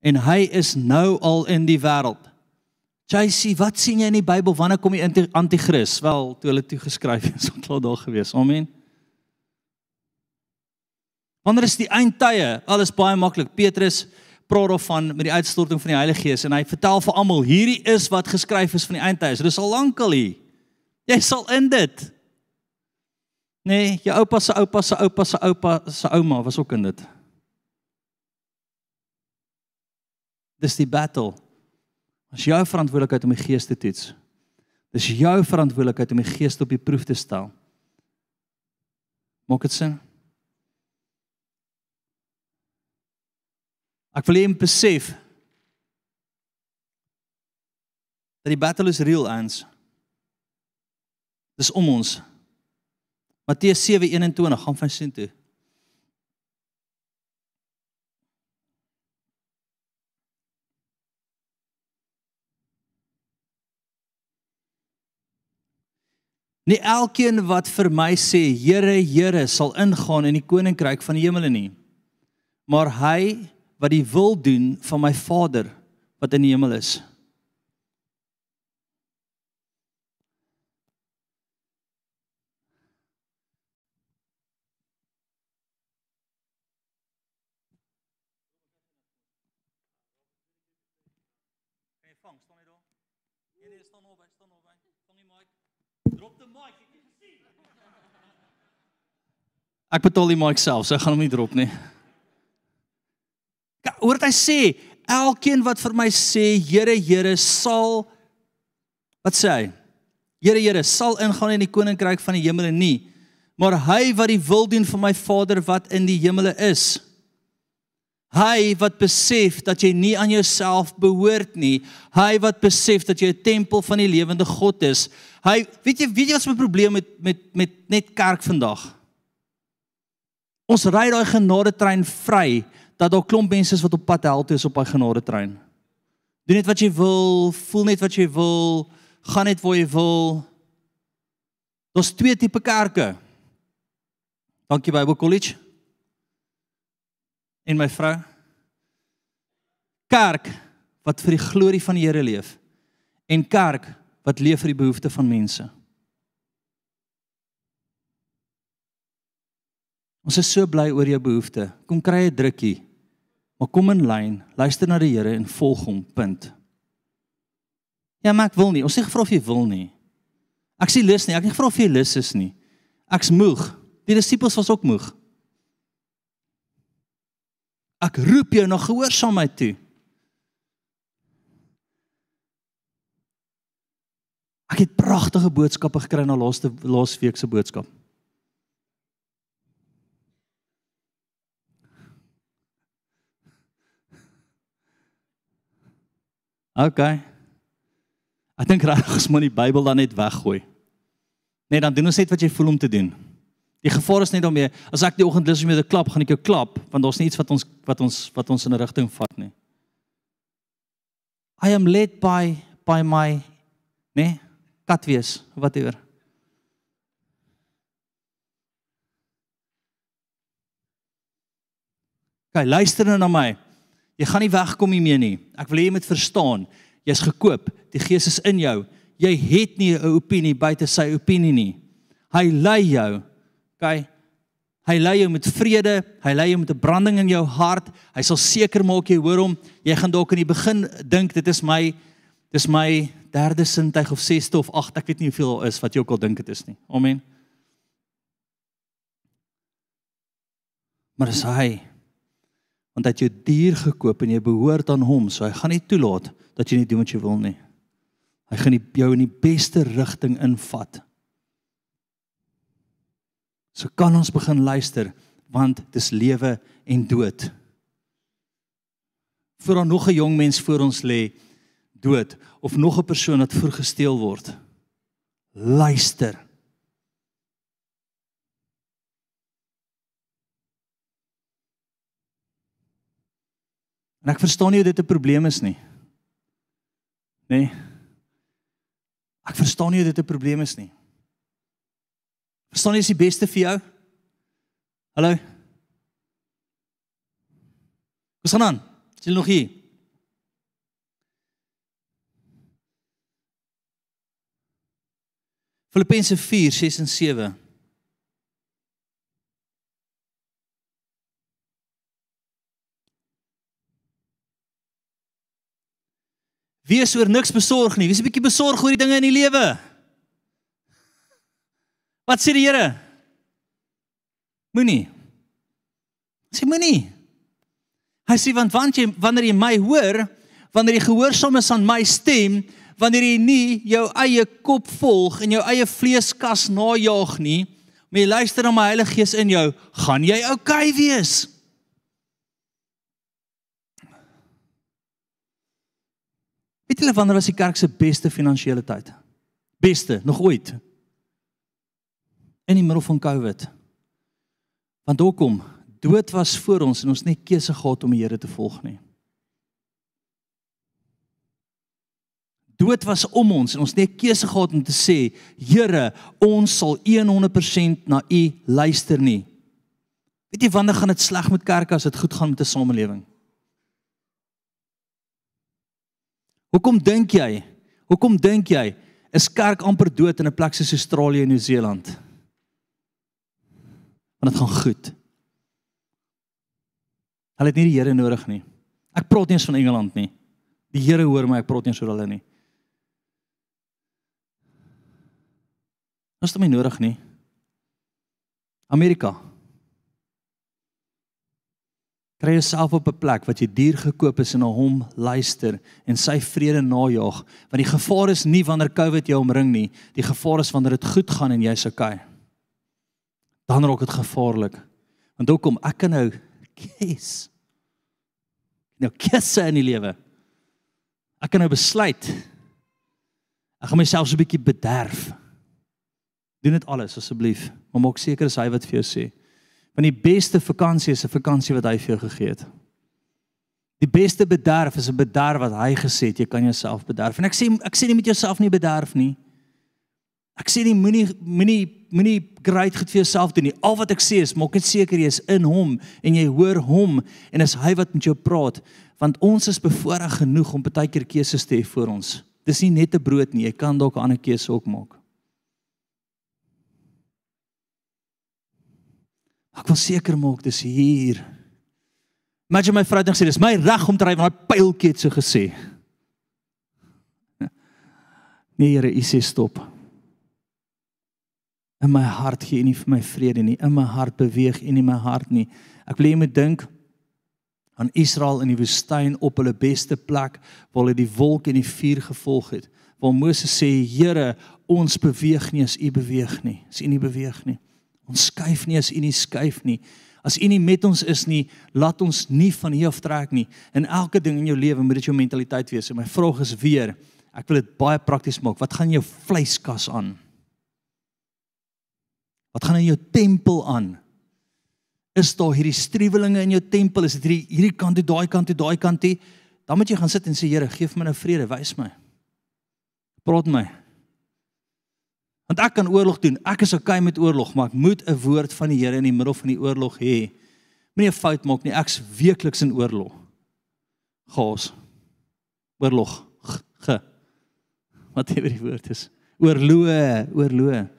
En hy is nou al in die wêreld. JC, wat sien jy in die Bybel wanneer kom die anti-kris? Wel, toe hulle toe geskryf *laughs* het, so klaar daar gewees. Amen. Wanneer is die eindtye? Alles baie maklik. Petrus praat daarvan met die uitstorting van die Heilige Gees en hy vertel vir almal hierdie is wat geskryf is van die eindtye. Dit is al lankal hier. Jy sal in dit. Nee, jou oupa se oupa se oupa se oupa se ouma was ook in dit. Dis die battle. Dis jou verantwoordelikheid om die gees te toets. Dis jou verantwoordelikheid om die gees op die proef te stel. Maak dit sin? Ek wil hê jy moet besef dat die battle is real ans. Dis om ons. Matteus 7:21 gaan van sien toe. Nie elkeen wat vir my sê Here Here sal ingaan in die koninkryk van die hemele nie. Maar hy wat die wil doen van my Vader wat in die hemel is. Ek betaal die mic self, so ek gaan hom nie drop nie hoor wat hy sê, elkeen wat vir my sê Here Here sal wat sê hy? Here Here sal ingaan in die koninkryk van die hemele nie, maar hy wat die wil doen van my Vader wat in die hemele is. Hy wat besef dat jy nie aan jouself behoort nie. Hy wat besef dat jy 'n tempel van die lewende God is. Hy weet jy weet jy wat my probleem met met met net kerk vandag? Ons ry daai genade trein vry dat daar klomp mense is wat op pad hel toe is op daai genade trein. Doen net wat jy wil, voel net wat jy wil, gaan net waar jy wil. Daar's twee tipe kerke. Dankie Bible College. En my vrou. Kerk wat vir die glorie van die Here leef en kerk wat leef vir die behoeftes van mense. Ons is so bly oor jou behoeftes. Kom kry 'n drukkie. Maar kom in lyn, luister na die Here en volg hom. Punt. Ja, maar ek wil nie. Ons sê gevra of jy wil nie. Ek sê lus nie. Ek het gevra of jy lus is nie. Ek's moeg. Die disippels was ook moeg. Ek roep jou na gehoorsaamheid toe. Ek het pragtige boodskappe gekry na laaste laasweek se boodskap. OK. Ek dink regtig ons moet die Bybel dan net weggooi. Nee, dan doen ons net wat jy voel om te doen. Die gevaar is net daarmee as ek die oggend lus om jou te klap, gaan ek jou klap want daar's iets wat ons wat ons wat ons in 'n rigting vat nie. I am led by by my nee, kat wees, whatever. Kyk, luister nou na my. Jy gaan nie wegkom hiermee nie. Ek wil hê jy moet verstaan, jy's gekoop. Die Gees is in jou. Jy het nie 'n opinie buite sy opinie nie. Hy lei jou. OK. Hy lei jou met vrede, hy lei jou met 'n branding in jou hart. Hy sal seker maak jy hoor hom. Jy gaan dalk in die begin dink dit is my dis my derde sintuig of sesde of agt, ek weet nie hoeveel daar is wat jy ook al dink dit is nie. Amen. Maar dis hy want hy het jou duur gekoop en jy behoort aan hom, so hy gaan nie toelaat dat jy nie doen wat jy wil nie. Hy gaan jou in die beste rigting invat. So kan ons begin luister want dis lewe en dood. voor daar nog 'n jong mens voor ons lê dood of nog 'n persoon wat voorgesteel word. Luister. En ek verstaan nie hoe dit 'n probleem is nie. Nee. Ek verstaan nie hoe dit 'n probleem is nie. Verstaan jy is die beste vir jou? Hallo. Wat gaan aan? Is jy nog hier? Filippense 4:6 en 7. Wees oor niks besorg nie. Wees 'n bietjie besorg oor die dinge in die lewe. Wat sê die Here? Moenie. Sê moenie. Hy sê want want jy wanneer jy my hoor, wanneer jy gehoorsaam is aan my stem, wanneer jy nie jou eie kop volg en jou eie vleeskas najag nie, maar jy luister na my Heilige Gees in jou, gaan jy oukei okay wees. Weet julle wanneer was die kerk se beste finansiële tyd? Beste nog ooit. In die middel van Covid. Want hoekom? Dood was voor ons en ons net keuse gehad om die Here te volg nie. Dood was om ons en ons net keuse gehad om te sê, Here, ons sal 100% na U luister nie. Weet jy wanneer gaan dit sleg met kerke as dit goed gaan met 'n samelewing? Hoekom dink jy? Hoekom dink jy is kerk amper dood in 'n plek soos Australië en Nieu-Seeland? Want dit gaan goed. Hulle het nie die Here nodig nie. Ek praat nie eens van Engeland nie. Die Here hoor my, ek praat nie oor hulle nie. Ons het hom nie nodig nie. Amerika kry jouself op 'n plek wat jy duur gekoop is en na hom luister en sy vrede najag want die gevaar is nie wanneer COVID jou omring nie die gevaar is wanneer dit goed gaan en jy's okay. Dan raak dit gevaarlik want hoekom ek kan nou kies? Nou kies in die lewe. Ek kan nou besluit. Ek gaan myself so 'n bietjie bederf. Doen dit alles asseblief maar maak seker as hy wat vir jou sê Want die beste vakansie is 'n vakansie wat hy vir jou gegee het. Die beste bederf is 'n bederf wat hy gesê het jy kan jouself bederf. En ek sê ek sê nie met jouself nie bederf nie. Ek sê nie moenie moenie moenie great goed vir jouself doen nie. Al wat ek sê is maak net seker jy is in hom en jy hoor hom en is hy wat met jou praat want ons is bevoorreg genoeg om baie keer keuses te hê vir ons. Dis nie net 'n brood nie, jy kan dalk 'n ander keuse ook maak. Ek wil seker maak dis hier. Imagine my vrou het gesê dis my reg om te ry want daai pyltjie het so gesê. *laughs* Nee Here, U sê stop. In my hart gee U nie vir my vrede nie. In my hart beweeg U nie my hart nie. Ek wil jy moet dink aan Israel in die woestyn op hulle beste plek waar hulle die wolk en die vuur gevolg het. Waar Moses sê, Here, ons beweeg nie as U beweeg nie. As U nie beweeg nie. Ons skuif nie as U nie skuif nie. As U nie met ons is nie, laat ons nie van hier af trek nie. In elke ding in jou lewe moet dit jou mentaliteit wees. En my vraag is weer, ek wil dit baie prakties maak. Wat gaan jou vleiskas aan? Wat gaan in jou tempel aan? Is daar hierdie struwelinge in jou tempel? Is dit hierdie hierdie kant toe, daai kant toe, daai kant toe? Dan moet jy gaan sit en sê Here, gee my nou vrede, wys my. Praat my. Want ek kan oorlog doen. Ek is okay met oorlog, maar ek moet 'n woord van die Here in die middel van die oorlog hê. Moenie 'n fout maak nie. Ek's weekliks in oorlog. Gaas. Oorlog. G. Wat ewer die woord is. Oorloë, oorloë.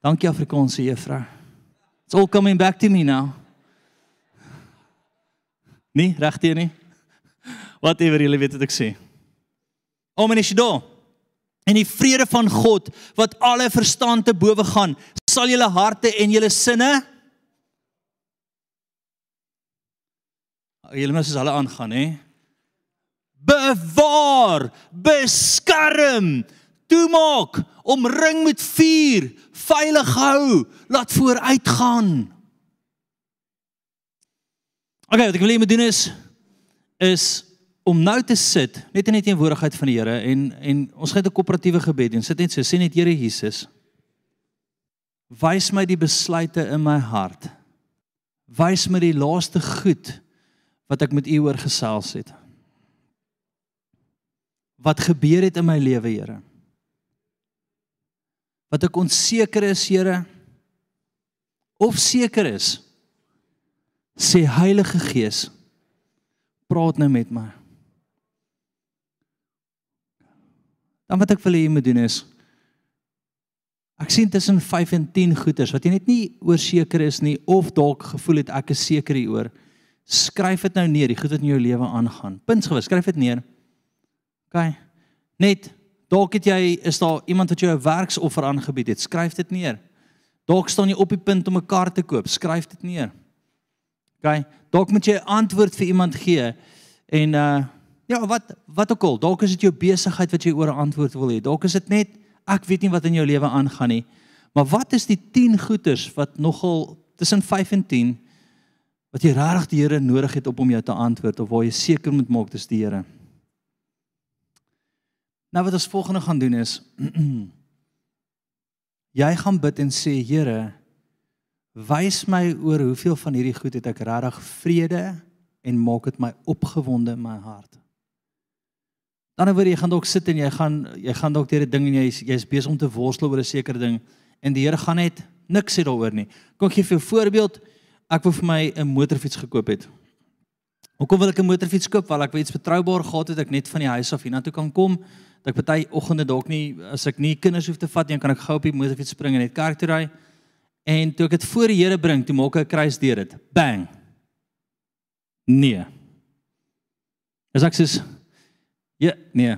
Dankie Afrikaanse juffrou. It's all coming back to me now. Nee, regtig nie. Wat ewer jy weet wat ek sê. Om is jy daar? En die vrede van God wat alle verstand te bowe gaan, sal julle harte en julle sinne Julle moet as hulle aangaan, hè. Bewaar, beskerm, toemaak, omring met vuur, veilig hou, laat vooruitgaan. Okay, wat ek wil hê moet doen is is om nou te sit net in die teenwoordigheid van die Here en en ons gaan 'n koöperatiewe gebed doen. Sit net so, sê net Here Jesus. Wys my die besluite in my hart. Wys my die laaste goed wat ek met U oor gesels het. Wat gebeur het in my lewe, Here? Wat ek onseker is, Here? Of seker is? Sê Heilige Gees, praat nou met my. Dan wat ek wil hê jy moet doen is ek sien tussen 5 en 10 goeters wat jy net nie oor seker is nie of dalk gevoel het ek is seker hieroor. Skryf dit nou neer, die goed wat in jou lewe aangaan. Punt gewis, skryf dit neer. OK. Net dalk het jy is daar iemand wat jou 'n werksoffer aangebied het, skryf dit neer. Dalk staan jy op die punt om 'n kar te koop, skryf dit neer. OK. Dalk moet jy 'n antwoord vir iemand gee en uh Ja, wat wat ook al, dalk is dit jou besigheid wat jy oor 'n antwoord wil hê. Dalk is dit net ek weet nie wat in jou lewe aangaan nie. Maar wat is die 10 goeters wat nogal tussen 5 en 10 wat jy regtig die Here nodig het op om jou te antwoord of waar jy seker moet maak dis die Here. Nou wat ons volgende gaan doen is *clears throat* jy gaan bid en sê Here, wys my oor hoeveel van hierdie goed het ek regtig vrede en maak dit my opgewonde in my hart. Dan word jy gaan dalk sit en jy gaan jy gaan dalk deur 'n ding en jy's jy's besig om te worstel oor 'n sekere ding en die Here gaan net niks sê daaroor nie. Kom ek gee vir 'n voorbeeld. Ek wou vir my 'n motorfiets gekoop het. Hoekom wil ek 'n motorfiets koop? Want ek wil iets betroubaar gehad het ek net van die huis af hiernatoe kan kom. Dat ek party oggende dalk nie as ek nie kinders hoef te vat nie, kan ek gou op die motorfiets spring en net kerk toe ry. En toe ek dit voor die Here bring, toe maak ek 'n kruis deur dit. Bang. Nee. Ek sê Ja, nee.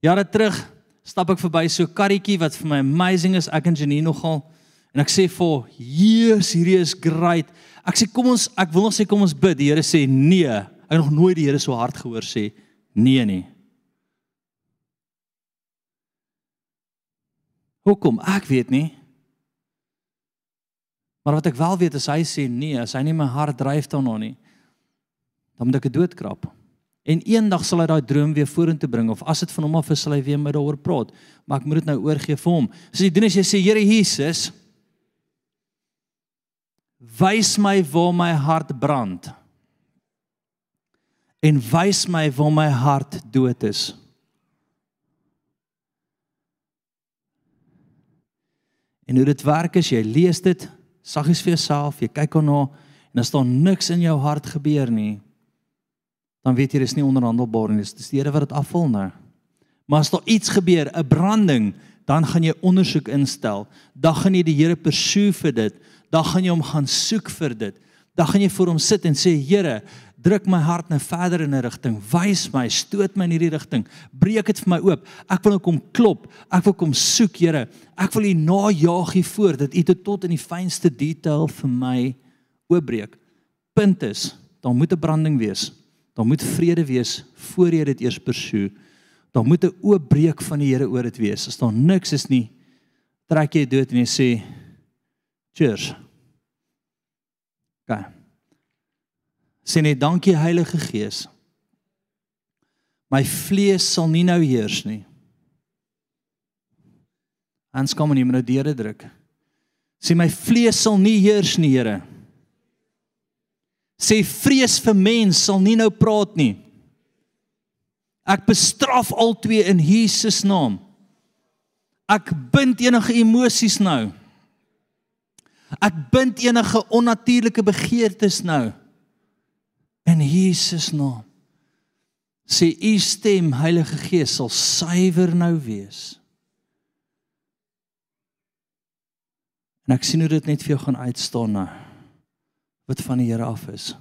Jare terug stap ek verby so 'n karretjie wat vir my amazing is. Ek en Janine nogal en ek sê vir, "Jesus, hierdie is great." Ek sê, "Kom ons, ek wil nog sê kom ons bid." Die Here sê, "Nee." Ek het nog nooit die Here so hard gehoor sê, "Nee nie." Hoekom? Ek weet nie. Maar wat ek wel weet is hy sê nee, as hy nie my hart dryf daarna nie, dan moet ek dit doodkrap. En eendag sal hy daai droom weer vorentoe bring of as dit van hom af is sal hy weer met daaroor praat. Maar ek moet dit nou oorgee vir hom. So jy doen as jy sê Here Jesus, wys my waar my hart brand. En wys my waar my hart dood is. En hoe dit werk is jy lees dit saggies vir jouself, jy kyk daarna en as daar niks in jou hart gebeur nie, dan weet jy dis nie onderhandelbaar nie. Dis die Here wat dit afval nou. Maar as daar iets gebeur, 'n branding, dan gaan jy ondersoek instel. Dan gaan jy die Here persoe vir dit. Dan gaan jy hom gaan soek vir dit. Dan gaan jy voor hom sit en sê Here, druk my hart nou verder in 'n rigting. Wys my, stoot my in hierdie rigting. Breek dit vir my oop. Ek wil nou kom klop. Ek wil kom soek, Here. Ek wil U najaag hier voor dat U dit tot in die fynste detail vir my oopbreek. Punt is, daar moet 'n branding wees. Daar moet vrede wees voor jy dit eers persoe. Daar moet 'n oopbreek van die Here oor dit wees. As daar niks is nie, trek jy dood en jy sê cheers. Gaan. Sê net dankie Heilige Gees. My vlees sal nie nou heers nie. Hans kom en jy moet nou deure druk. Sê my vlees sal nie heers nie, Here sê vrees vir mens sal nie nou praat nie. Ek bestraf al twee in Jesus naam. Ek bind enige emosies nou. Ek bind enige onnatuurlike begeertes nou. In Jesus naam. Sê u stem Heilige Gees sal suiwer nou wees. En ek sien hoe dit net vir jou gaan uitstaan nou wat van die Here af is.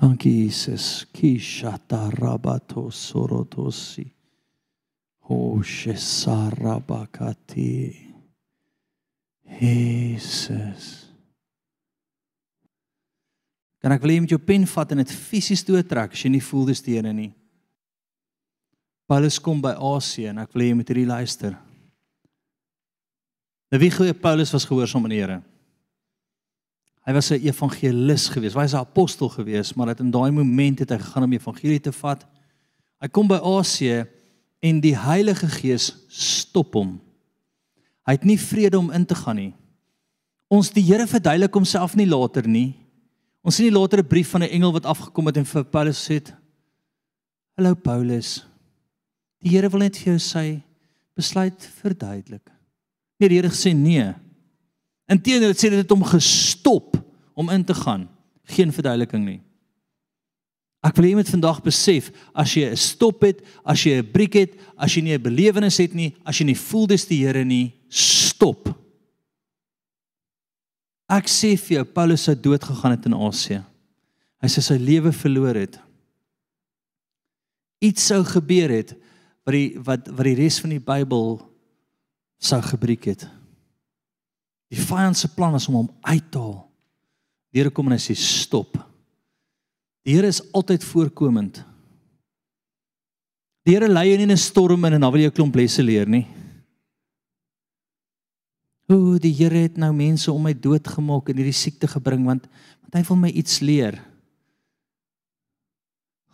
Dankie Jesus. Kishata rabato sorotosi. Hoshe sarabakati. Jesus. Kan ek wil jy met jou pen vat en dit fisies doortrek as jy nie voel dis die Here nie. Paulus kom by Asie en ek wil jy moet hierdie luister. Nou wie glo Paulus was gehoorsaam aan die Here? Hy was 'n evangelis geweest. Hy was 'n apostel geweest, maar dat in daai oomblik het hy gegaan om evangelie te vat. Hy kom by Asië en die Heilige Gees stop hom. Hy het nie vrede om in te gaan nie. Ons die Here verduidelik homself nie later nie. Ons sien nie later 'n brief van 'n engel wat afgekom het en vir Paulus sê: "Hallo Paulus. Die Here wil net vir jou sê besluit verduidelik." Nee, die Here gesê nee. Inteendeel het sê dit het hom gestop om in te gaan. Geen verduideliking nie. Ek wil hê jy moet vandag besef as jy 'n stop het, as jy 'n briek het, as jy nie 'n belewenis het nie, as jy nie voel dis die Here nie, stop. Ek sê vir jou Paulus sou dood gegaan het in Asië. Hy sê sy lewe verloor het. Iets sou gebeur het wat die wat wat die res van die Bybel sou gebreek het. Die vyand se plan is om hom uit te haal. Die Here kom en hy sê stop. Die Here is altyd voorkomend. Die Here lei jou nie in 'n storm in en dan wil jy 'n klomp lesse leer nie. O, die Here het nou mense om my dood gemaak en hierdie siekte gebring want want hy wil my iets leer.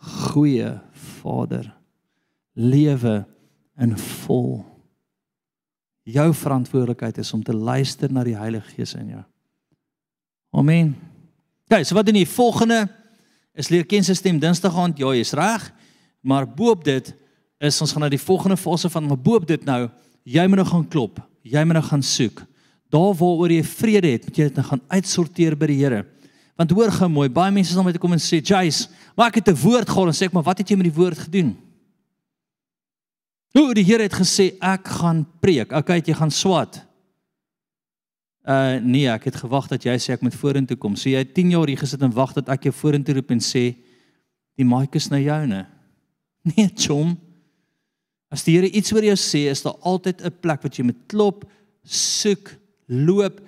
Goeie Vader, lewe in vol jou verantwoordelikheid is om te luister na die Heilige Gees in jou. Amen. Okay, so wat doen jy volgende is leer ken sy stem Dinsdag aand. Ja, jy's reg. Maar boop dit is ons gaan na die volgende fase van maar boop dit nou, jy moet nou gaan klop. Jy moet nou gaan soek. Daar waaroor jy vrede het, moet jy dit nou gaan uitsorteer by die Here. Want hoor gou mooi, baie mense sal met kom en sê, "Jace, maar ek het 'n woord gehad en sê ek, maar wat het jy met die woord gedoen?" Hoe die Here het gesê ek gaan preek. Okay, jy gaan swat. Uh nee, ek het gewag dat jy sê ek moet vorentoe kom. So jy 10 jaar hier gesit en wag dat ek jou vorentoe roep en sê die mic is nou joune. *laughs* Nee, chom. As die Here iets oor jou sê, is daar altyd 'n plek wat jy moet klop, soek, loop.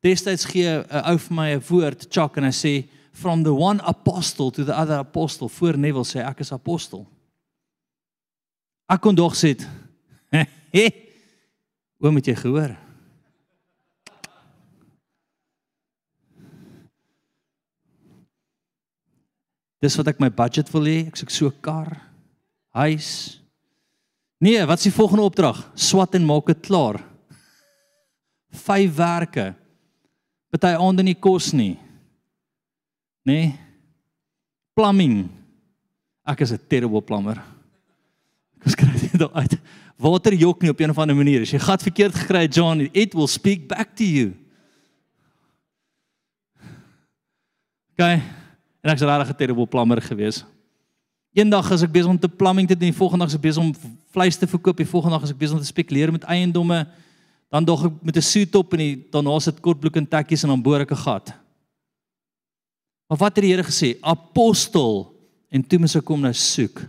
Destyds gee 'n ou vir my 'n woord, Chuck en hy sê from the one apostle to the other apostle. Voor Neville sê ek is apostel. Ek kon dog sê, "He, hoe moet jy gehoor?" Dis wat ek my budget wil hê. Ek soek so 'n kar, huis. Nee, wat is die volgende opdrag? Swat en maak dit klaar. *laughs* Vyf werke. Party aande nie kos nie. Nee. Plumbing. Ek is 'n terrible plumber. Kom skry dit daar uit. Water jok nie op 'n of ander manier. As jy gat verkeerd gekry het, John, it will speak back to you. Okay. En ek's regtig 'n terrible plumber gewees. Eendag as ek besig om te plumbing te doen, die volgende dag as ek besig om vleis te verkoop, die volgende dag as ek besig om te spekuleer met eiendomme, dan dog ek met 'n suit op en die, daarna sit kortbroek en tekkies en dan boor ek 'n gat. Maar wat het die Here gesê? Apostel en toe moet ek kom nou soek.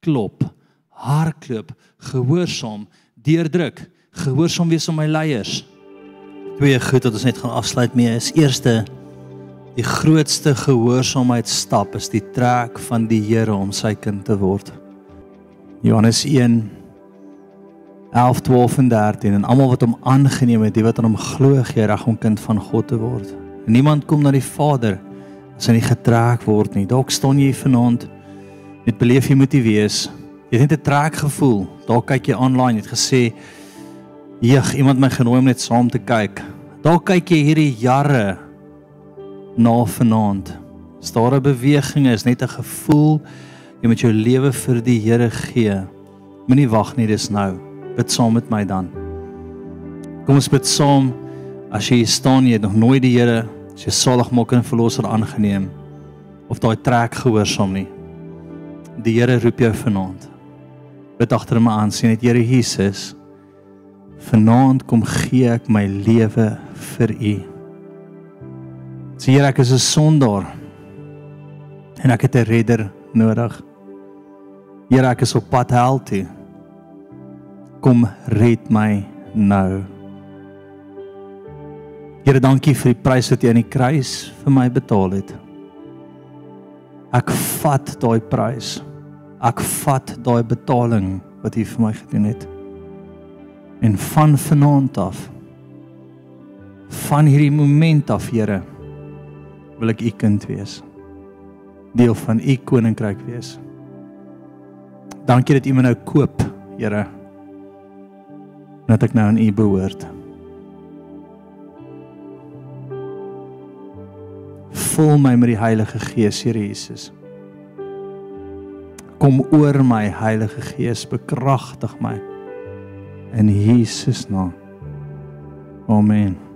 Klop hardloop, gehoorsaam, deurdruk, gehoorsaam wees aan my leiers. Twee goed wat ons net gaan afsluit mee is eerste die grootste gehoorsaamheid stap is die trek van die Here om sy kind te word. Johannes 1 11 12 en 13 en almal wat hom aangeneem het, die wat aan hom glo, gee reg om kind van God te word. En niemand kom na die Vader as hy nie getrek word nie. Dalk staan jy vanaand met beleef jy moet jy wees Jy het net 'n trek gevoel. Daar kyk jy online, jy het gesê, "Jeg, iemand my genooi om net saam te kyk." Daar kyk jy hierdie jare na vanaand. Staar 'n beweging is net 'n gevoel jy moet jou lewe vir die Here gee. Moenie wag nie, dis nou. Bid saam met my dan. Kom ons bid saam. As jy staan, jy het nog nooit die Here as jy saligmaker en verlosser aangeneem of daai trek gehoorsaam nie. Die Here roep jou vanaand bid agter my aan sien net Here Jesus vanaand kom gee ek my lewe vir u. Sien ek is 'n sondaar en ek het 'n redder nodig. Here ek is op pad hel toe. Kom red my nou. Here dankie vir die prys wat jy aan die kruis vir my betaal het. Ek vat daai prys ek vat daai betaling wat U vir my gedoen het. En van vanaand af van hierdie oomblik af, Here, wil ek u kind wees. Deel van u koninkryk wees. Dankie dat u my nou koop, Here. Dat ek nou aan u behoort. Vul my met die Heilige Gees, Here Jesus. Kom oor my, Heilige Gees, bekragtig my in Jesus naam. Amen.